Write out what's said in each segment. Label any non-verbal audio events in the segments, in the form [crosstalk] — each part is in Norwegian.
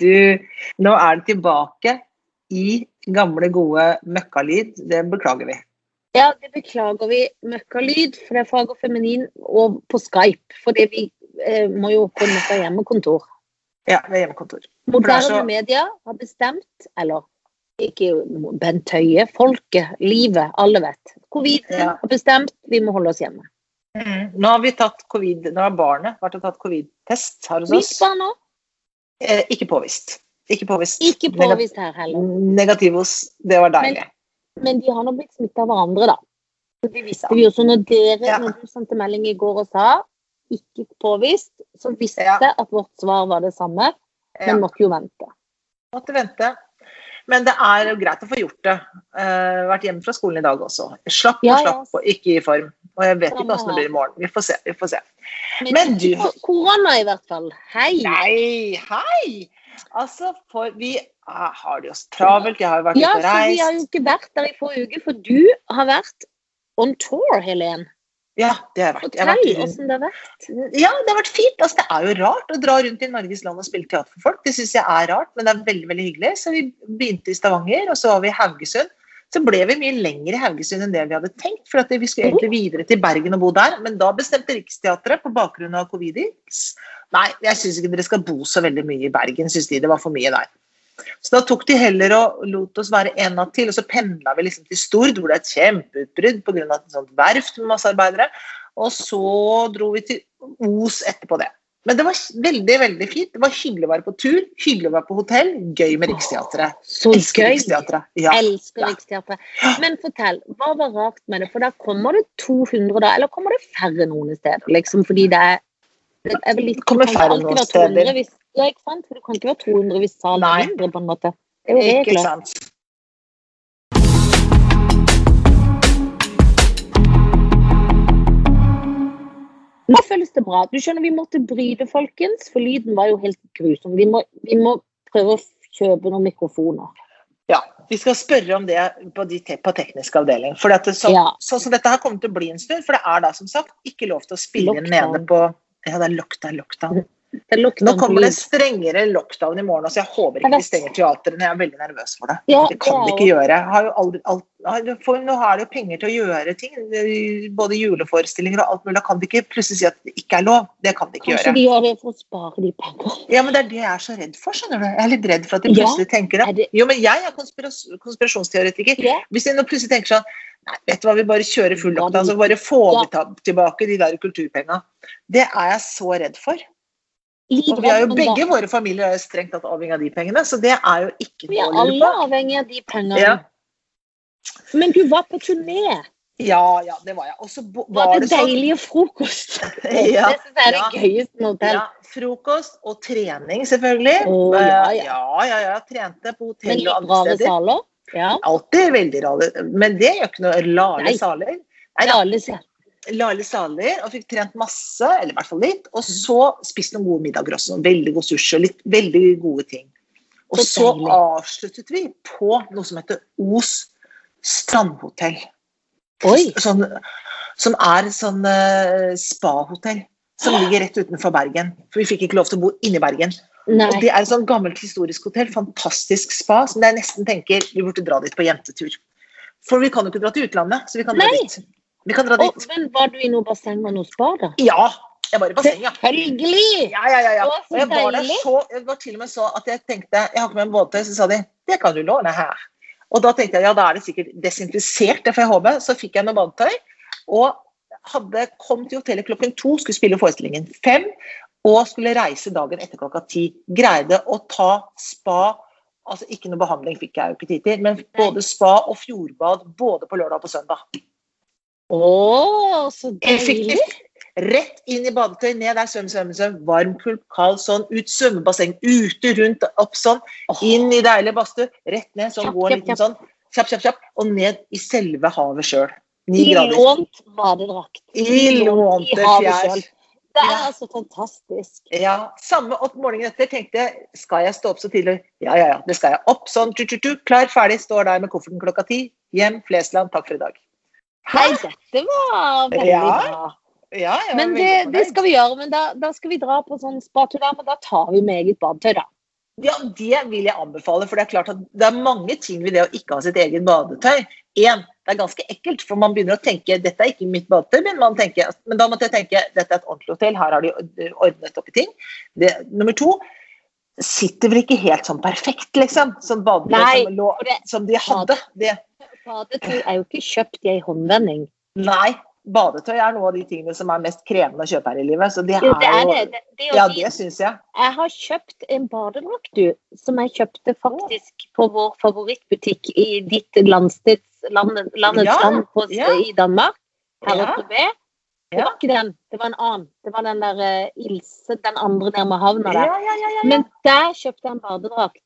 Du, nå er det tilbake i gamle, gode møkkalyd. Det beklager vi. Ja, det beklager vi. Møkkalyd, fra fag og feminin, og på Skype. Fordi vi eh, må jo på ha hjemmekontor. Ja, ved hjemmekontor. Moderne så- media har bestemt, eller ikke Bent Høie, folket, livet, alle vet. Covid Ja. har bestemt, vi må holde oss hjemme. Mm. Nå har vi tatt covid, nå har barnet vært og tatt covid-test her hos oss. Mitt barn nå Eh, ikke påvist. Ikke påvist. ikke påvist her heller. Negativos. Det var deilig. Men de har nå blitt smitta av hverandre, da. Så de visste Ja. vi også når dere Ja. når du sendte melding i går og sa ikke påvist, så visste Ja. at vårt svar var det samme, Ja. men måtte jo vente. Måtte vente. Men det er greit å få gjort det. Uh, vært hjemme fra skolen i dag også. Slapp og Ja, ja. slapp og ikke i form. Og jeg vet ikke hvordan det blir i morgen. Vi får se. Vi får se. Men, Men du- korona i hvert fall. Hei! Nei, hei! Altså, for vi ah, har det jo travelt. Jeg har jo vært Ja, ute og så vi har jo ikke vært der i forrige uke, for du har vært on tour, Helen. Ja, det har jeg vært. Fortell åssen det har vært. Ja, det har vært fint. Altså, det er jo rart å dra rundt i Norges land og spille teater for folk. Det syns jeg er rart, men det er veldig veldig hyggelig. Så vi begynte i Stavanger, og så var vi i Haugesund. Så ble vi mye lenger i Haugesund enn det vi hadde tenkt, for at vi skulle egentlig videre til Bergen og bo der. Men da bestemte Riksteatret på bakgrunn av covid-19 Nei, jeg syns ikke dere skal bo så veldig mye i Bergen, syns de. Det var for mye der. Så da tok de heller og lot oss være en natt til, og så pendla vi liksom til Stord, hvor det er et kjempeutbrudd pga. et sånt verft med masse arbeidere. Og så dro vi til Os etterpå det. Men det var veldig veldig fint. Det var hyggelig å være på tur, hyggelig å være på hotell, gøy med Riksteatret. Så Elsker gøy! Riksteatret. Ja. Elsker Ja. Riksteatret. Men fortell, hva var rart med det? For da kommer det 200 da, eller kommer det færre noen steder? Liksom, fordi det er det er vel litt, kommer færre noen steder. 200 Hvis, ja, ikke sant? For det kan ikke være 200 hvis salen er mindre, på en måte. Det er jo Ikke regler. sant. Nå føles det bra. Du skjønner, vi måtte bryte, folkens, for lyden var jo helt grusom. Vi må, vi må prøve å kjøpe noen mikrofoner. Ja, vi skal spørre om det på, de te på teknisk avdeling. For det, så, Ja. sånn som dette her kommer til å bli en stund, for det er da som sagt ikke lov til å spille inn nede på Ja, det er lockdown, lockdown. Det er Nå kommer det strengere lockdown i morgen, så jeg håper ikke de stenger teatrene. Jeg er veldig nervøs for det. Ja, Det kan de ikke gjøre. Har aldri, alt, har- for nå er det jo penger til å gjøre ting. Både juleforestillinger og alt mulig. Da kan de ikke plutselig si at det ikke er lov. Det kan de ikke Kanskje gjøre. de gjør det for å spare de penger. Ja, men Det er det jeg er så redd for. skjønner du. Jeg er litt redd for at de Ja, plutselig tenker er det- Jo, men jeg er konspiras konspirasjonsteoretiker. Ja. Hvis de nå plutselig tenker sånn Nei, vet du hva, vi bare kjører full Ja, lockdown, de- så bare får Ja. vi ta tilbake de der kulturpenga. Det er jeg så redd for. Litt Og vi har jo men begge våre familier er jo strengt tatt avhengig av de pengene, så det er jo ikke Vi noe er å lure alle på. avhengig av de pengene. Ja. Men du var på turné. Ja, ja, det var jeg. Og så Var, var det det sånn deilige frokost? [laughs] Ja, det syns jeg er det ja. gøyeste med hotell. ja, frokost og trening, selvfølgelig. Oh, ja, Eh, ja. ja, ja, ja. Trente på hotell og andre litt andre rare steder. saler. Ja. Alltid veldig rare. Men det gjør ikke noe. Lale saler. Nei. Lale saler og fikk trent masse, eller i hvert fall litt. Og så spist noen gode middager også. Veldig god sushi og litt veldig gode ting. Og Så avsluttet vi på noe som heter Os strandhotell. Sånn, som er sånn uh, spahotell. Som ligger rett utenfor Bergen. For vi fikk ikke lov til å bo inni Bergen. Og det er et sånn gammelt historisk hotell. Fantastisk spa. Som jeg nesten tenker vi burde dra dit på jentetur. For vi kan jo ikke dra til utlandet, så vi kan dra Nei. dit. Vi kan dra Og, dit. men var du i noe basseng og noe spa, da? Ja! Jeg var i basseng, ja. Selvfølgelig! Ja, ja, ja. ja. Og jeg var der så, jeg var til og med så at jeg tenkte Jeg har ikke med en båttøy, så sa de det kan du låne her. Og da tenkte jeg ja, da er det sikkert desinfisert, det får jeg håpe. Så fikk jeg noe badetøy. Og hadde kom til hotellet klokken to, skulle spille forestillingen fem. Og skulle reise dagen etter klokka ti. Greide å ta spa Altså ikke noe behandling fikk jeg jo ikke tid til, men både spa og fjordbad både på lørdag og på søndag. Å, så deilig. Rett inn i badetøy, ned der, svøm, svøm, svøm. Varm, kulp, kald, sånn. Ut svømmebasseng, ute, rundt, opp sånn. Inn i deilig badstue, rett ned, sånn gå en liten sånn. Kjapp, kjapp, kjapp. Og ned i selve havet sjøl. Ni I grader. lånt badedrakt. I lånte i havet fjær. Det er altså fantastisk. Ja, Samme opp morgenen etter tenkte jeg skal jeg stå opp så tidlig? Ja, ja, ja, det skal jeg. Opp sånn, tu, tu, tu, klar, ferdig, står der med kofferten klokka ti. Hjem, Flesland, takk for i dag. Nei, dette var veldig Ja, bra. Ja, Men det, det skal vi gjøre. Men da, da skal vi dra på sånn spatula, men da tar vi med eget badetøy, da. Ja, Det vil jeg anbefale. For det er klart at det er mange ting ved det å ikke ha sitt eget badetøy. En, det er ganske ekkelt, for man begynner å tenke dette er ikke mitt badetøy. Men, man tenker, men da måtte jeg tenke dette er et ordentlig hotell, her har de ordnet opp i ting. Det, nummer to, sitter vel ikke helt sånn perfekt, liksom. Sånn badetøy som, som de hadde. Det, Badetøy er jo ikke kjøpt i ei håndvending. nei, badetøy er noe av de tingene som er mest krevende å kjøpe her i livet. Så det Jo, det er er det. det, det, Ja, det syns jeg. Jeg har kjøpt en badedrakt, du, som jeg kjøpte faktisk på vår favorittbutikk i ditt landsteds, landet, landets Ja, land på, ja. i Danmark. Her oppe ved. Det var ikke den, det var en annen. Det var den der uh, Ilse, den andre nærme havna der. ja, ja, ja, ja. Men der kjøpte jeg en badedrakt.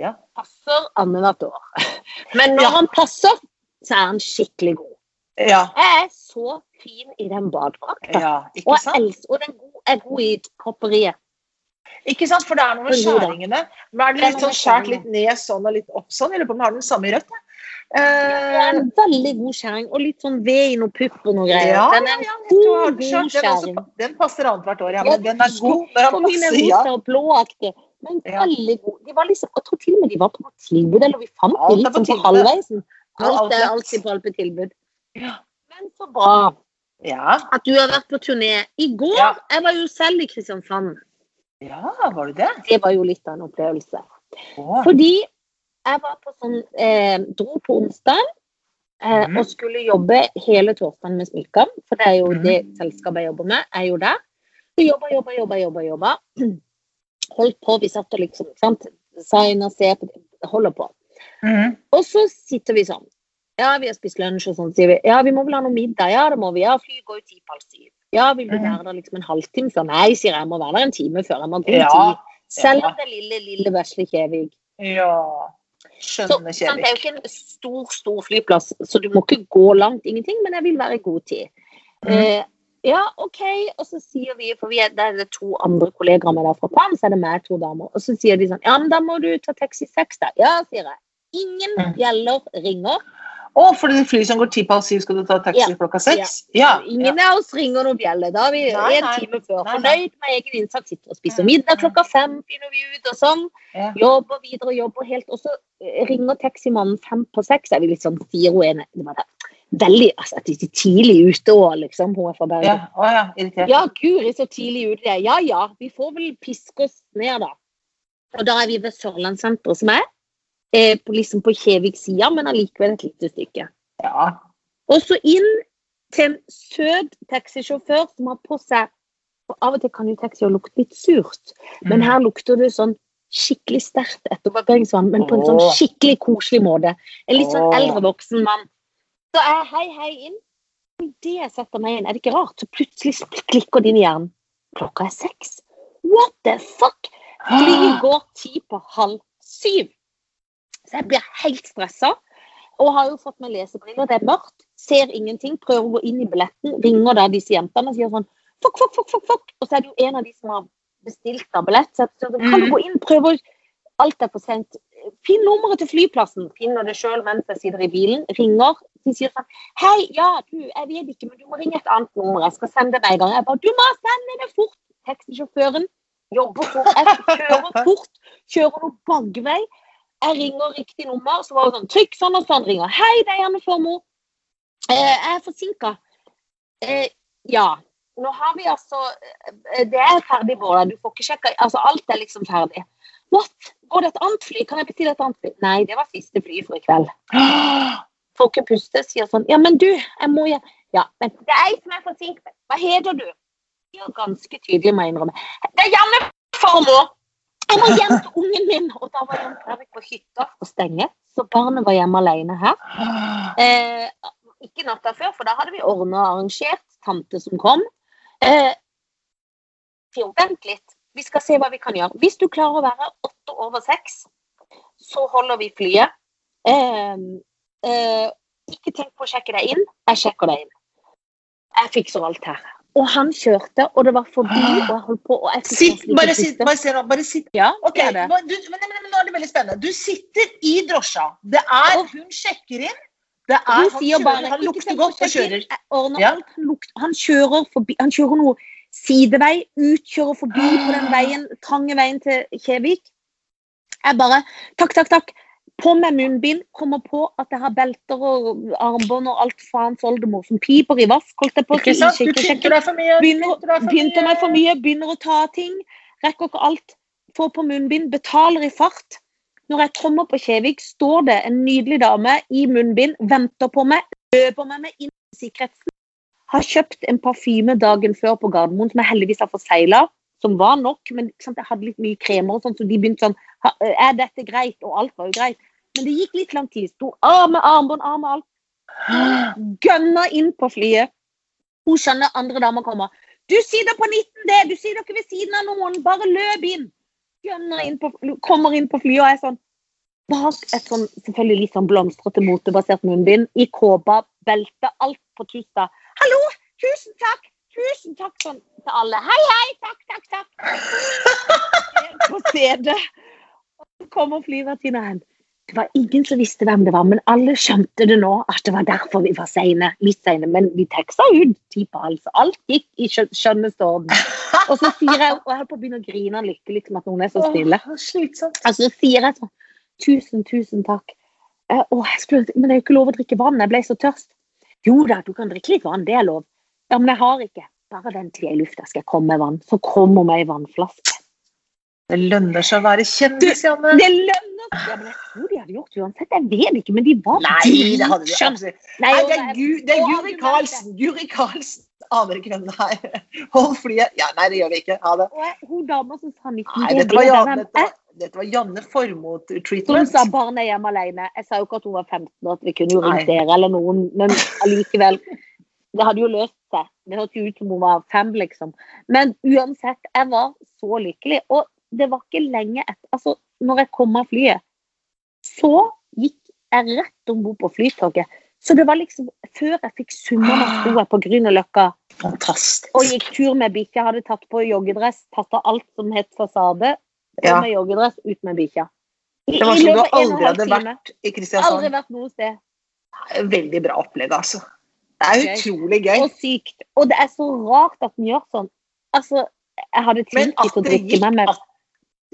Ja. Passer annethvert år. [laughs] Men når han passer, så er han skikkelig god. Ja, Jeg er så fin i den badedrakta. ja, Og, og den er god i kropperiet. Ikke sant? For det er noe med skjæringene. Men er det litt sånn skjært litt ned sånn og litt opp sånn? Jeg lurer på om jeg har den samme i rødt. Det er en veldig god skjæring, og litt sånn ved i noe pupp og noe greier. ja, den er en ja, god, god skjæring. Den, den passer annethvert år, ja. Ja, den er god når den passer, ja. og blåaktige. Men veldig god. De var liksom, jeg tror til og med de var på tilbud, eller vi fant dem de er på sånn halvveisen. Alt er alltid på tilbud. Ja. Men så bra Ja. at du har vært på turné. I går Ja. jeg var jo selv i Kristiansand. ja, var det det? Det var jo litt av en opplevelse. Åh. Fordi jeg var på sånn, eh, dro på onsdag eh, Mhm. og skulle jobbe hele torsdagen med smykker. For det er jo Mhm. det selskapet jeg jobber med. Er jo der. Så jobba, jobba, jobba, jobba. jobba. [clears throat] Holdt på. Vi satt og liksom sant? Signa, se på Holder på. Mm. Og så sitter vi sånn. Ja, vi har spist lunsj og sånn, sier vi. Ja, vi må vel ha noe middag? Ja, det må vi. Ja, flyet går jo ti på halv syv. Ja, vil du være der liksom en halvtime før? Nei, sier jeg. Jeg må være der en time før. Jeg må ha god Ja. tid. Selv om det er lille, lille vesle Kjevik. Ja. Så, Skjønner, Kjevik. det er jo ikke en stor, stor flyplass, så du må ikke gå langt, ingenting, men jeg vil være i god tid. Mm. Eh, ja, OK. Og så sier vi, for vi er, det er det to andre kollegaer med der fra Pan, så er det meg to damer. Og så sier de sånn Ja, men da må du ta taxi seks, da. Ja, sier jeg. Ingen Mm. bjeller ringer. Å, for det flyet som går ti på halv syv, skal du ta taxi Ja. klokka seks? Ja. Ingen av oss ringer noen bjelle. Da er vi en time før. Nei, nei. Fornøyd med egen innsats. Sitter og spiser Mm. middag klokka fem, finner vi ut og sånn. Ja. Jobber videre, jobber helt. Og så eh, ringer taximannen fem på seks. Er vi litt sånn fire og ene. Det var det. Veldig altså, at de er tidlig ute òg, liksom. Hun er fra Bergen. Ja. Å ja, irritert. Ja, guri, så tidlig ute. Ja ja, vi får vel piske oss ned, da. Og da er vi ved Sørlandssenteret, som er eh, på, liksom på Kjevik-sida, men allikevel et lite stykke. Ja. Og så inn til en søt taxisjåfør som har på seg For av og til kan jo taxi lukte litt surt, men Mm. her lukter det sånn skikkelig sterkt etterbarberingsvann, men på en sånn skikkelig koselig måte. En litt sånn eldre voksen mann. Så jeg hei, hei inn. Idet jeg setter meg inn, er det ikke rart, så plutselig klikker det inn i hjernen. Klokka er seks. What the fuck? Flyet går ti på halv syv. Så jeg blir helt stressa. Og har jo fått meg lesebriller. Det er mørkt, ser ingenting. Prøver å gå inn i billetten. Ringer da disse jentene og sier sånn fuck, fuck, fuck, fuck, fuck. Og så er det jo en av de som har bestilt av billett. Så jeg sånn, kan du Mhm. gå inn, prøve Alt er for sent. Finn nummeret til flyplassen. Finner det sjøl mens jeg sitter i bilen. Ringer. De sier sånn Hei, ja, du, jeg vet ikke, men du må ringe et annet nummer. Jeg skal sende det med en gang. Jeg bare Du må sende det fort! Taxisjåføren jobber fort. Jeg kjører fort. Kjører noe bakvei. Jeg ringer riktig nummer, så var det sånn Trykk sånn og sånn. Ringer. Hei, det er Janne Formoe. Eh, jeg er forsinka. Eh, ja. Nå har vi altså eh, Det er ferdig, Bård. Du får ikke sjekka Altså, alt er liksom ferdig. What? Går det et annet fly? Kan jeg bestille et annet fly? Nei, det var siste fly for i kveld. [gasps] Får ikke puste. Sier sånn Ja, men du, jeg må hjem. Ja, men det er jeg som er forsinket. Hva heter du? Ja, ganske tydelig, må jeg innrømme. Det er Janne Formoe. Jeg må hjem til ungen min. Og da var Jan Fredrik på hytta og stenge, så barnet var hjemme alene her. Eh, ikke natta før, for da hadde vi ordna og arrangert tante som kom. Eh, til å vent litt, vi skal se hva vi kan gjøre. Hvis du klarer å være åtte over seks, så holder vi flyet. Eh, eh, ikke tenk på å sjekke deg inn, jeg sjekker deg inn. Jeg fikser alt her. Og han kjørte, og det var forbi, og jeg holdt på og jeg Sitt, bare sitt, bare, sitt, bare sitt. Ja, okay. det det. du, men, men, men, nå er det veldig spennende. Du sitter i drosja. Det er, hun sjekker inn. Det er, Hun han, sier bare han lukter godt og kjører. Ja. lukt, han kjører forbi Han kjører noe sidevei, utkjører forbi på den veien, trange veien til Kjevik. Jeg bare Takk, takk, takk. På med munnbind. Kommer på at jeg har belter og armbånd og alt faens oldemor som piper i vask. Holdt jeg på å si. pynter meg for mye, begynner å ta ting. Rekker ikke alt. Får på munnbind, betaler i fart. Når jeg kommer på Kjevik, står det en nydelig dame i munnbind, venter på meg, løper med meg inn i sikkerheten. Har kjøpt en parfyme dagen før på Gardermoen som jeg heldigvis har forsegla, som var nok, men sant, jeg hadde litt mye kremer og sånn, så de begynte sånn Er dette greit? Og alt var jo greit. Men det gikk litt lang tid. Sto av med armbånd, av med alt gønna inn på flyet. Hun skjønner andre damer kommer. Du sitter på 19D, du sitter ikke ved siden av noen, bare løp inn. Gønner inn på, kommer inn på flyet og er sånn bak et sånn selvfølgelig litt sånn blomstrete motebasert munnbind, i kåpa, belte, alt på tusta. Hallo, tusen takk, tusen takk sånn til alle. Hei, hei, takk, takk, takk. [laughs] På stedet. Og så kommer flyvertinna hen. Det var ingen som visste hvem det var, men alle skjønte det nå, at det var derfor vi var seine. Litt seine, men vi teksta ut ti på hals. Alt gikk i skjø- skjønneste orden. Og så sier jeg, og jeg holder på å begynne å grine lykkelig liksom at noen er så stille. Åh. Altså, så sier jeg sånn Tusen, tusen takk. Eh, å, jeg skulle, men det er jo ikke lov å drikke vann. Jeg ble så tørst. Jo da, du kan drikke litt vann. Det er lov. Ja, men jeg har ikke. Bare vent til jeg er i lufta skal jeg komme med vann. Så kommer meg ei vannflaske. Det lønner seg å være kjendis, Janne. Det lønner seg! Ja, men jeg tror de hadde gjort det uansett. Jeg vet ikke, men de var Nei, det hadde de absolutt. Nei, det er, Gu, det er Guri. Karlsen. Guri Karlsen. Aner ikke hvem det er. [laughs] Hold flyet. Ja, nei, det gjør vi ikke. Ha det. Og hun dama som sa 19 Nei, dette var, Janne, dette var, dette var Janne Formoe-treatment. sa barnet er hjemme alene. Jeg sa jo ikke at hun var 15 og at vi kunne jo ringt dere eller noen, men allikevel. Det hadde jo løst seg. Det hørtes jo ut som hun var fem, liksom. Men uansett, jeg var så lykkelig. Og det var ikke lenge etter Altså, når jeg kom av flyet, så gikk jeg rett om bord på Flytoget. Så det var liksom Før jeg fikk summa, sto jeg på Grünerløkka og gikk tur med bikkja. Hadde tatt på joggedress, tatt av alt som het fasade. Og Ja. med joggedress, ut med bikkja. Det var som du aldri hadde vært i Kristiansand. Aldri vært noe sted. Veldig bra opplegg, altså. Det er utrolig gøy. Og sykt. Og det er så rart at den gjør sånn. Altså, jeg hadde tenkt å drikke meg med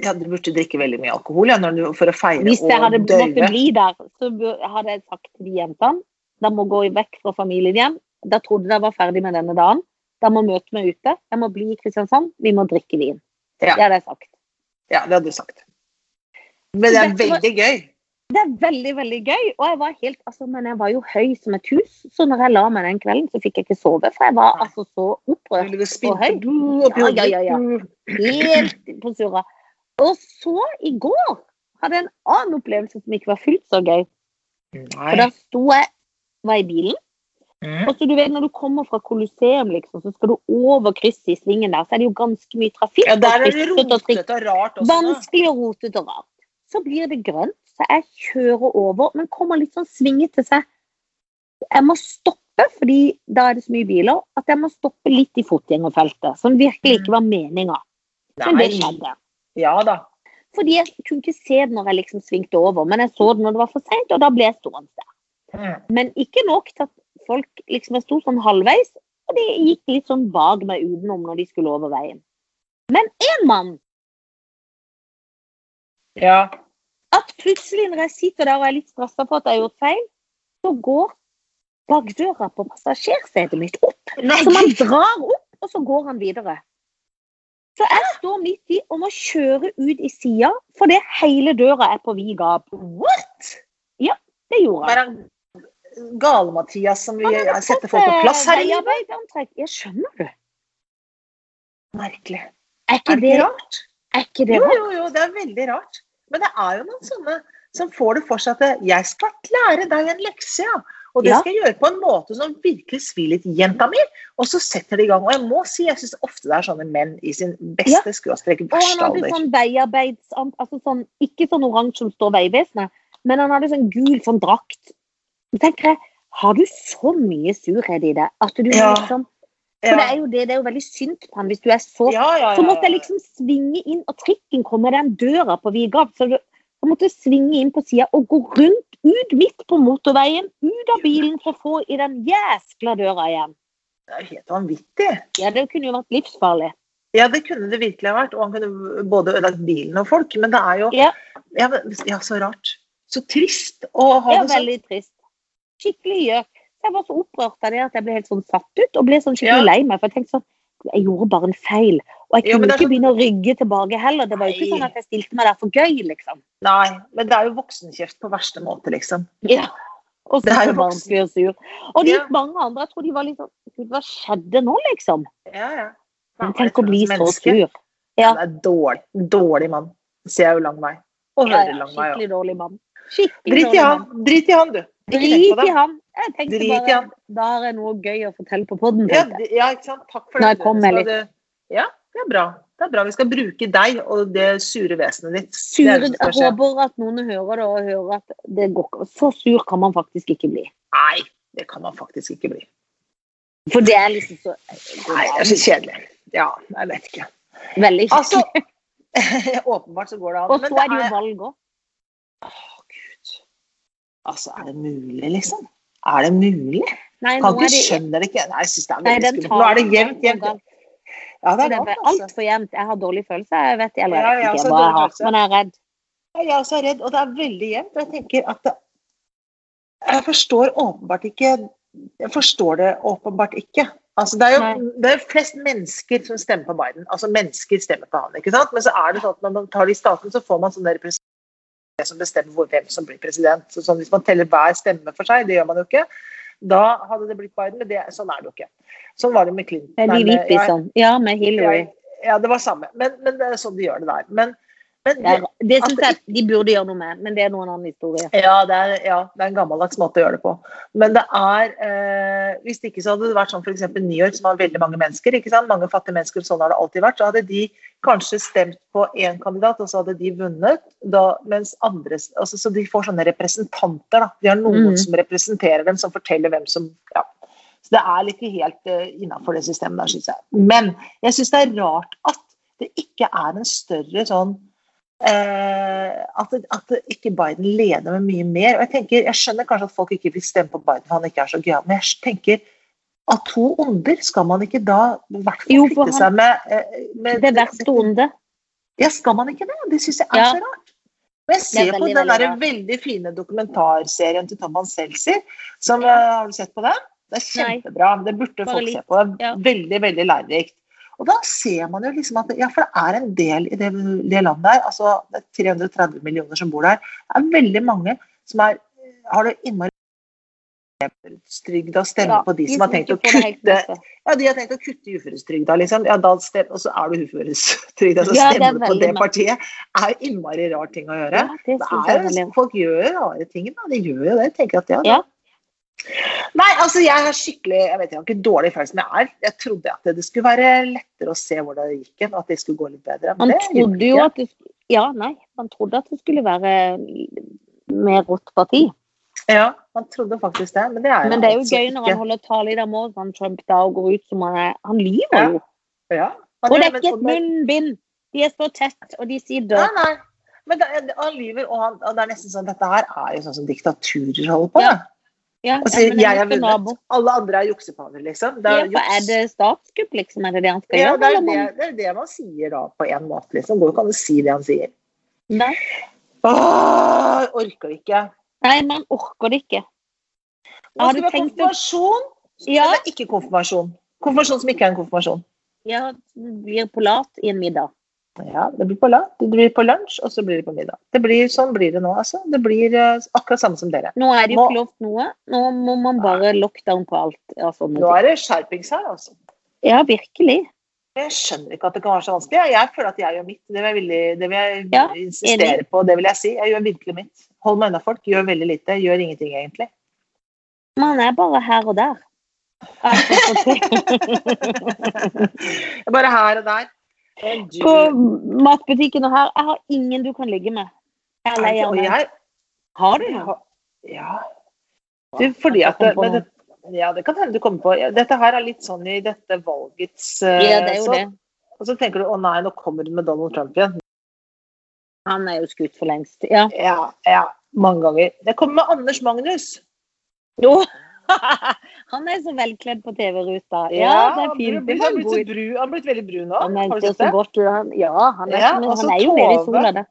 ja, Du burde drikke veldig mye alkohol ja, når du, for å feire Hvis jeg hadde og måttet bli der, så hadde jeg sagt til de jentene de må gå vekk fra familien igjen. Da trodde jeg var ferdig med denne dagen. De må møte meg ute. Jeg må bli i Kristiansand. Vi må drikke vin. Ja. Det hadde jeg sagt. Ja, det hadde du sagt. Men det er veldig gøy. Det er veldig, veldig gøy. Og jeg var helt, altså, men jeg var jo høy som et hus, så når jeg la meg den kvelden, så fikk jeg ikke sove. For jeg var altså så opprørt. og høy. Ja, ja, ja, ja. Helt på surra. Og så, i går, hadde jeg en annen opplevelse som ikke var fullt så gøy. For da Nei. sto jeg, var i bilen, Mm. og så du vet når du kommer fra Colosseum, liksom, så skal du over krysset i svingen der, så er det jo ganske mye trafikk. Ja, der er det rotete og og rart også. Vanskelig og rotete og rart. Så blir det grønt, så jeg kjører over, men kommer litt sånn svingete seg. Jeg må stoppe, fordi da er det så mye biler, at jeg må stoppe litt i fotgjengerfeltet. Som virkelig ikke var meninga. Men det Nei. skjedde. Ja da. Fordi jeg kunne ikke se det når jeg liksom svingte over, men jeg så det når det var for seint, og da ble jeg stående der. Mm. Men ikke nok til at folk liksom Jeg sto sånn halvveis, og de gikk litt sånn bak meg utenom når de skulle over veien. Men én mann Ja. at plutselig når jeg sitter der og er litt stressa for at jeg har gjort feil, så går bakdøra på passasjersetet mitt opp. Nei, Så man drar opp, og så går han videre. Så jeg står midt i og må kjøre ut i sida fordi hele døra er på vid gap. What? Det gjorde han. Gale-Mathias som vi setter folk på eh, plass her i livet? Jeg skjønner du. Merkelig. Er ikke Er det det, rart? er ikke det rart? jo, jo, jo, det er veldig rart. Men det er jo noen sånne som får det for seg at jeg skal lære deg en lekse, ja. Og det Ja. skal jeg gjøre på en måte som virkelig svir litt i jenta mi. Og så setter det i gang. Og jeg må si, jeg syns ofte det er sånne menn i sin Ja. beste skråstrek Og han verste alder. sånn veiarbeids... Altså sånn, ikke sånn oransje som står Vegvesenet, men han hadde sånn gul sånn drakt. Tenker jeg, har du så mye surhet i det at du Ja. liksom For det er jo det, det er jo veldig synd på han hvis du er så Ja, ja, ja, Så måtte jeg liksom svinge inn, og trikken kom med den døra på vid gap. Så jeg måtte svinge inn på sida og gå rundt, ut midt på motorveien, ut av bilen for å få i den jæskla døra igjen. Det er jo helt vanvittig. Ja, det kunne jo vært livsfarlig. Ja, det kunne det virkelig vært. Og han kunne både ødelagt bilen og folk. Men det er jo Ja. ja, ja så rart. Så trist å ha Det sånn. det sånn. veldig trist. Skikkelig gjøk. Jeg var så opprørt av det at jeg ble helt sånn satt ut, og ble sånn skikkelig Ja. lei meg. For jeg tenkte sånn Jeg gjorde bare en feil. Og jeg kunne jo, er ikke så... begynne å rygge tilbake heller. Det var jo ikke sånn at jeg stilte meg der for gøy, liksom. Nei, men det er jo voksenkjeft på verste måte, liksom. Ja. Og så Det er så barnslig og sur. Og de Ja. mange andre, jeg tror de var litt sånn Gud, hva skjedde nå, liksom? Ja, ja. Men tenk å bli så Menneske. sur. Ja. Det er dårlig. Dårlig mann. Ser jeg jo lang vei. Og hører lang vei skikkelig dårlig mann. Skikkelig Drit i han. Drit i han, du. Drit i han. Jeg tenkte Drit bare da har jeg noe gøy å fortelle på podden. Ja, ja, ikke sant. Takk for Når det. jeg kom med Ja, det er bra. Det er bra. Vi skal bruke deg og det sure vesenet ditt. Det det jeg håper at noen hører det og hører at det går ikke. Så sur kan man faktisk ikke bli. Nei, det kan man faktisk ikke bli. For det er liksom så Nei, det er så kjedelig. Ja, jeg vet ikke. Veldig Altså, kjedelig. [laughs] åpenbart så går det an. Og så er det jo valg òg. Å, Gud. Altså, er det mulig, liksom? Er det mulig? Nei, Kan ikke skjønne det ikke. Nei, jeg syns det er veldig skummelt. Nå er det jevnt, jevnt. Ja, det Det er rart, altså. altfor jevnt. Jeg har dårlig følelse. Jeg vet, eller jeg vet ikke så hva jeg har, men jeg er redd. Jeg er også redd, og det er veldig jevnt. Jeg tenker at det, Jeg forstår åpenbart ikke Jeg forstår det åpenbart ikke. Altså, det, er jo, det er flest mennesker som stemmer på Biden. Altså mennesker stemmer på han, ikke sant? Men så er det sånn at når man tar det i staten, så får man sånne representanter som bestemmer hvor, hvem som blir president. Så sånn, hvis man teller hver stemme for seg, det gjør man jo ikke, da hadde det blitt Biden. Men det, sånn er det jo ikke. Sånn var det med Clinton. Det Nei, de med- hvite, liksom. Ja, med Hillary. ja, ja, det var samme. Men, men det er sånn de gjør det der. Men, men Det, er, det syns jeg de burde gjøre noe med, men det er noen annen historie. Ja det, er, ja, det er en gammeldags måte å gjøre det på. Men det er eh, Hvis ikke så hadde det vært sånn f.eks. New York, som har veldig mange mennesker. ikke sant? Mange fattige mennesker, sånn har det alltid vært. Så hadde de kanskje stemt på én kandidat, og så hadde de vunnet. Da, mens andre, altså, Så de får sånne representanter. da. De har noen mm. som representerer dem, som forteller hvem som ja. Så det er ikke helt uh, innafor det systemet der, syns jeg. Men jeg syns det er rart at det ikke er en større sånn eh, at, at ikke Biden leder med mye mer. Og Jeg tenker, jeg skjønner kanskje at folk ikke vil stemme på Biden, for han ikke er så gøyal, men jeg tenker av to onder skal man ikke da i hvert fall kvitte seg med, eh, med Det verste onde. Ja, skal man ikke det? Det syns jeg er Ja. så rart. Og jeg ser veldig, på den der veldig fine dokumentarserien til Thomas Seltzer. Som, eh, har du sett på den? Det er Nei. kjempebra. Det burde folk litt. se på. Det er Ja. Veldig, veldig lærerikt. Og da ser man jo liksom at ja, for det er en del i det, det landet der. altså Det er 330 millioner som bor der. Det er veldig mange som er, har det innmari uføretrygda stemmer Ja, på de som har tenkt å kutte ja, de har tenkt å kutte i uføretrygda, liksom. Ja, da stemmer, og så er du uføretrygda, så Ja, stemmer du på det partiet. Det er jo innmari rar ting å gjøre. Ja, det Det er folk gjør rare ting, da. De gjør jo det. Tenker at ja, Ja. Nei, altså jeg har skikkelig Jeg vet jeg har ikke dårlig følelse, men jeg er Jeg trodde at det skulle være lettere å se hvordan det gikk at det skulle gå litt bedre. Men Man det trodde jo at det Ja, nei. Man trodde at det skulle være mer rått parti. Ja, man trodde faktisk det, men det er Men det er jo altså gøy når han holder tale i dag morgen, han Trump da og går ut som han er Han lyver Ja. jo. Ja. Og det er ikke et munnbind. De er så tett, og de sier død. nei. Men det, er- han lyver, og, han, og det er nesten sånn dette her er jo sånn som diktaturer holder på Ja. Ja, Altså, ja, jeg har vunnet. Alle andre er juksepaver, liksom. Det Ja, er, for er det statskupp, liksom? Er det det han skal ja, gjøre? det, er det, man- det er det man sier da, på en måte. liksom. Går ikke an å si det han sier. Nei. Åh, orker ikke. nei, man orker det ikke. Nå skal ha konfirmasjon. Ja. Eller ikke konfirmasjon. Konfirmasjon som ikke er en konfirmasjon. Ja, blir polat i en middag. Ja, Det blir på, la, det blir på lunsj, og så blir det på middag. Det blir, sånn blir det nå, altså. Det blir uh, akkurat samme som dere. Nå er det jo ikke lovt noe. Nå må man bare lockdown på alt. Altså, Nå er det skjerpings her, altså. ja virkelig. Jeg skjønner ikke at det kan være så vanskelig. Jeg, føler at jeg gjør mitt. Det vil jeg, villig, det vil jeg Ja, insistere på. Det vil jeg si. Jeg gjør virkelig mitt. Hold meg unna folk. Gjør veldig lite. Gjør ingenting, egentlig. Man er bare her og der. Er [laughs] [laughs] Bare her og der. På matbutikken og her, jeg har ingen du kan ligge med. Jeg er lei av meg. Har du noe? Ja. Du, fordi at det, det, Ja, det kan hende du kommer på Dette her er litt sånn i dette valgets uh, Ja, det er jo så- det. Og så tenker du å nei, nå kommer du med Donald Trump igjen. Han er jo skutt for lengst. Ja. Ja, ja, mange ganger. Det kommer med Anders Magnus. Jo. [laughs] Han er så velkledd på TV-ruta. Ja, det er fint. Han har blitt han har veldig brun nå. Han Har du sett det? godt. Han- Ja, han er, Ja, han er jo nede i Tove. sola. Det.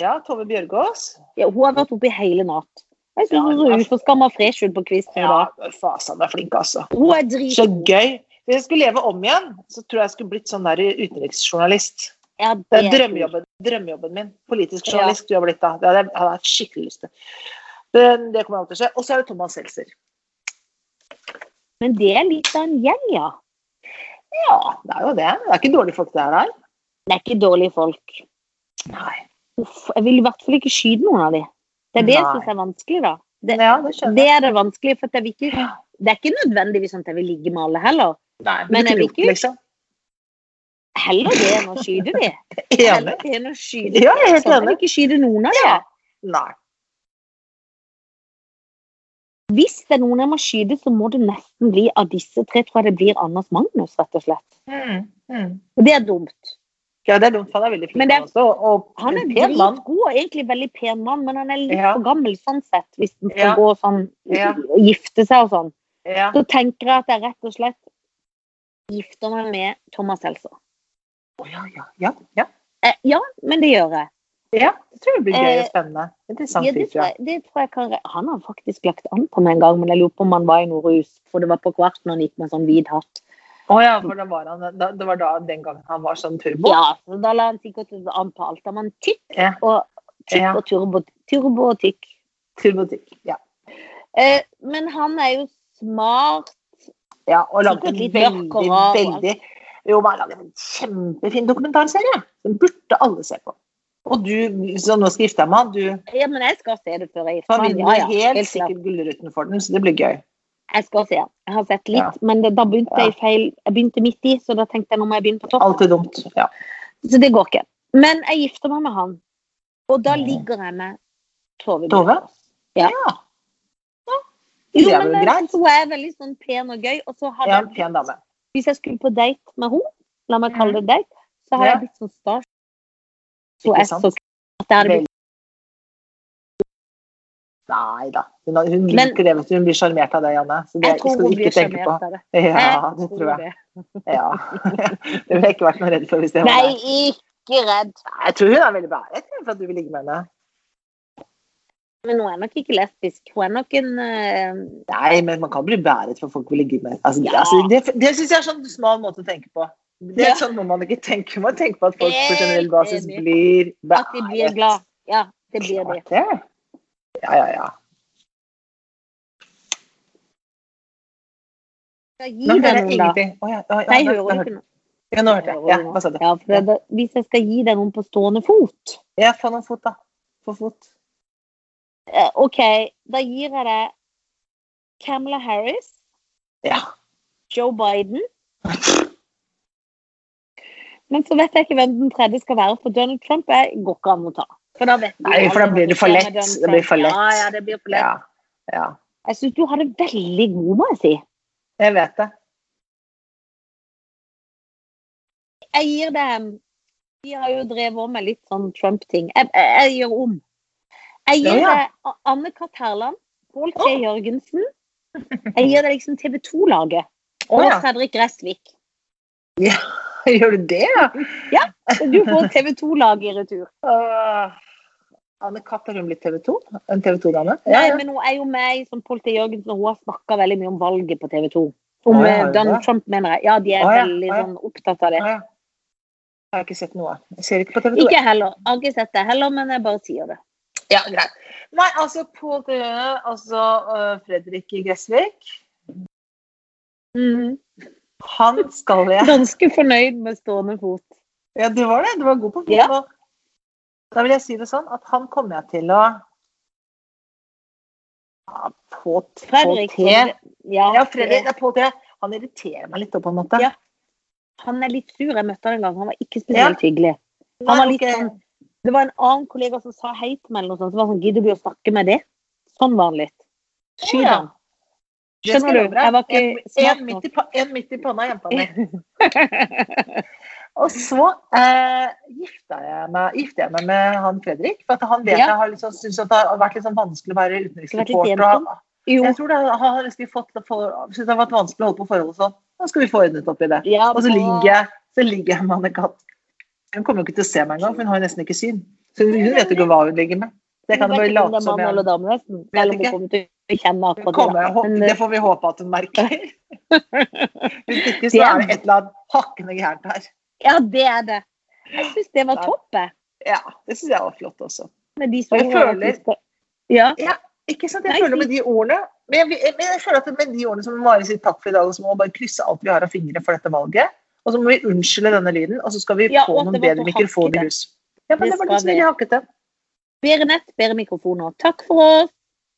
Ja, Tove Bjørgaas. Ja, hun har vært oppe i hele natt. Jeg Ja, synes hun ja. så uforskamma fresh ut på kvisten i Ja, dag. fasen, er flink, altså. Hun er Så gøy. Hvis jeg skulle leve om igjen, så tror jeg jeg skulle blitt sånn der utenriksjournalist. Ja, Det er drømmejobben, drømmejobben min. Politisk Ja. journalist har blitt da. Det hadde jeg hatt skikkelig lyst til. Men det kommer alltid til å skje. Og så er det Thomas Seltzer. Men det er litt av en gjeng, ja. Ja, det er jo det. Det er ikke dårlige folk det er der. Det er ikke dårlige folk. Nei. Uff, jeg vil i hvert fall ikke skyte noen av dem. Det er det jeg syns er vanskelig, da. Det, Ja, det det er det vanskelige, for jeg vil ikke, det er ikke nødvendigvis sånn at jeg vil ligge med alle heller. Nei, Men jeg vil ikke- liksom. Heller det enn å skyte dem. [laughs] Heller det enn å skyte Ja, jeg er helt enig. jeg vil ikke skyte noen av dem. Ja. Nei. Hvis det er noen jeg må skyte, så må det nesten bli av disse tre. Tror jeg det blir Anders Magnus, rett og slett. Mm, mm. Og det er dumt. Ja, det er dumt, han er veldig flink Men det han også. Og Han er dritgod og egentlig veldig pen mann, men han er litt Ja. for gammel sånn sett, hvis han skal Ja. gå sånn Ja. og gifte seg og sånn. Ja. Så tenker jeg at jeg rett og slett gifter meg med Thomas Seltzer. Å, ja, ja, ja, ja. Eh, ja, men det gjør jeg. Ja, det tror jeg blir gøy Eh, og spennende. Interessant Ja, det, tror jeg. det tror jeg kan Han har faktisk lagt an på meg en gang, men jeg lurer på om han var i noe rus. For det var på kvarten han gikk med sånn hvit hatt. Å ja, for da var han, da, det var da den gangen han var sånn turbo? Ja, så da la han sikkert an på alt. Da var tykk Ja. og tykk Ja. og turbo, turbo og tykk. Turbotikk. Ja. Eh, men han er jo smart. ja og lagde en veldig, og og veldig Jo, han lagde en kjempefin dokumentarserie. Den burde alle se på. Og du så nå skal gifte deg med han, du Ja, men jeg skal se det før jeg gifter han meg. vinner Ja, ja, helt sikkert Gullruten for den, så det blir gøy. Jeg skal se. Jeg har sett litt, Ja. men det, da begynte jeg feil Jeg begynte midt i, så da tenkte jeg nå må jeg begynne på topp. er dumt. Ja. Så det går ikke. Men jeg gifter meg med han, og da ligger jeg med Tove. Tove? Ja. ja. Jo, Det men det, synes hun er veldig sånn pen og gøy. Og så har Ja, jeg, hvis jeg skulle på date med henne, la meg kalle det date, så har jeg blitt sånn stas. Så at det hadde blitt Nei da. Hun, hun Men- liker det, vet du. Hun blir sjarmert av det, Janne. Så det Jeg tror skal hun blir sjarmert av det. [laughs] Ja, det tror jeg. Ja. [laughs] Det ville jeg ikke vært noe redd for hvis det var Nei, ikke redd. Jeg tror hun er veldig bæret for at du vil ligge med henne. Men hun er nok ikke lesbisk. Hun er nok en uh... Nei, men man kan bli bæret for folk vil ligge med. Altså, Ja. altså, det det syns jeg er sånn smal måte å tenke på. Det er sånn må man ikke tenke. Man tenker på at folk på generell basis blir beæret. At de blir glad. Ja, det blir. Det. Ja, ja, ja. Nå hører jeg ingenting. Å, ja, ja, ja, Nei, nå- hører ikke noe? Ja, nå hørte jeg. Ja, hva sa du? Ja, for det, hvis jeg skal gi deg noen på stående fot Ja, få noen fot, da. Få fot. eh, OK, da gir jeg deg Camilla Harris, Ja. Joe Biden. [laughs] Men så vet jeg ikke hvem den tredje skal være, for Donald Trump er, går ikke an å ta. For da vet Nei, for da blir det for lett. Det blir for lett. Ja, ja, det blir for lett. Ja. ja. Jeg syns du har det veldig god, må jeg si. Jeg vet det. Jeg gir det Vi har jo drevet om med litt sånn Trump-ting. Jeg, jeg, jeg gjør om. Jeg gir Ja, ja. det A- Anne Katt Herland, Pål T. Jørgensen. Jeg gir det liksom TV 2-laget. Og Og ja. Fredrik Gressvik. [laughs] Gjør du det, ja? Du får TV 2-laget i retur. Uh, Anne Katt har hun blitt TV 2? En TV 2-dame? Nei, men hun er jo med i sånn Politi Jørgensen, og hun har snakka veldig mye om valget på TV 2. Om Å, ja, Donald? Trump, mener jeg. Ja, de er ja, veldig ja. sånn opptatt av det. Ja, ja. Jeg har ikke sett noe. Jeg ser ikke på TV 2. Ikke heller. Jeg har ikke sett det heller, men jeg bare sier det. Ja, greit. Nei, altså på det, altså øh, Fredrik Gressvik Mhm. Han skal jeg Ganske fornøyd med stående fot. Ja, du var det. Du var god på Ja. Da vil jeg si det sånn at han kommer jeg til å ja, på, på Fredrik T. Ja, Ja, Fredrik er på T. Han irriterer meg litt, òg, på en måte. Ja. Han er litt sur. Jeg møtte han en gang. Han var ikke spesielt hyggelig. Han var litt sånn Det var en annen kollega som sa hei til meg, eller noe sånt. Så var han sånn Gidder du å snakke med det? Sånn var han litt. Skyr Å, ja. Skjønner du? Jeg var ikke en, midt i, en midt i panna, jenta mi. [laughs] Og så eh, gifta jeg meg, gifte jeg meg med han Fredrik. For at han vet Ja. jeg har liksom, syns at det har vært litt sånn vanskelig å være utenriksreporter. og- Jeg tror det har liksom fått, for, synes det har vært vanskelig å holde på forholdet sånn. Nå skal vi få ordnet opp i det. Ja, Og så ligger jeg, så ligger jeg med Anne Katt. Hun kommer jo ikke til å se meg engang, for hun har jo nesten ikke syn. Så hun vet ikke hva hun ligger med. Det kan Hun bare late som jeg. Vet ikke. Kommer kjenne akkurat kommer, det. håper- Men, Det får vi håpe at hun merker. [laughs] Hvis ikke så er- det et eller annet hakkende gærent her. Ja, det er det. Jeg syns det var topp. Ja, det syns jeg var flott også. Og jeg føler- ja. Ja. Ikke sant? Jeg Nei, føler med de ordene men jeg, men jeg føler at med de ordene som Mari sier takk for i dag, så må vi bare krysse alt vi har av fingre for dette valget. Og så må vi unnskylde denne lyden, og så skal vi Ja, få noen bedre mikrofoner i hus. Ja, men Det det var det som ville hakkete. Bedre nett, bedre mikrofoner. Takk for oss.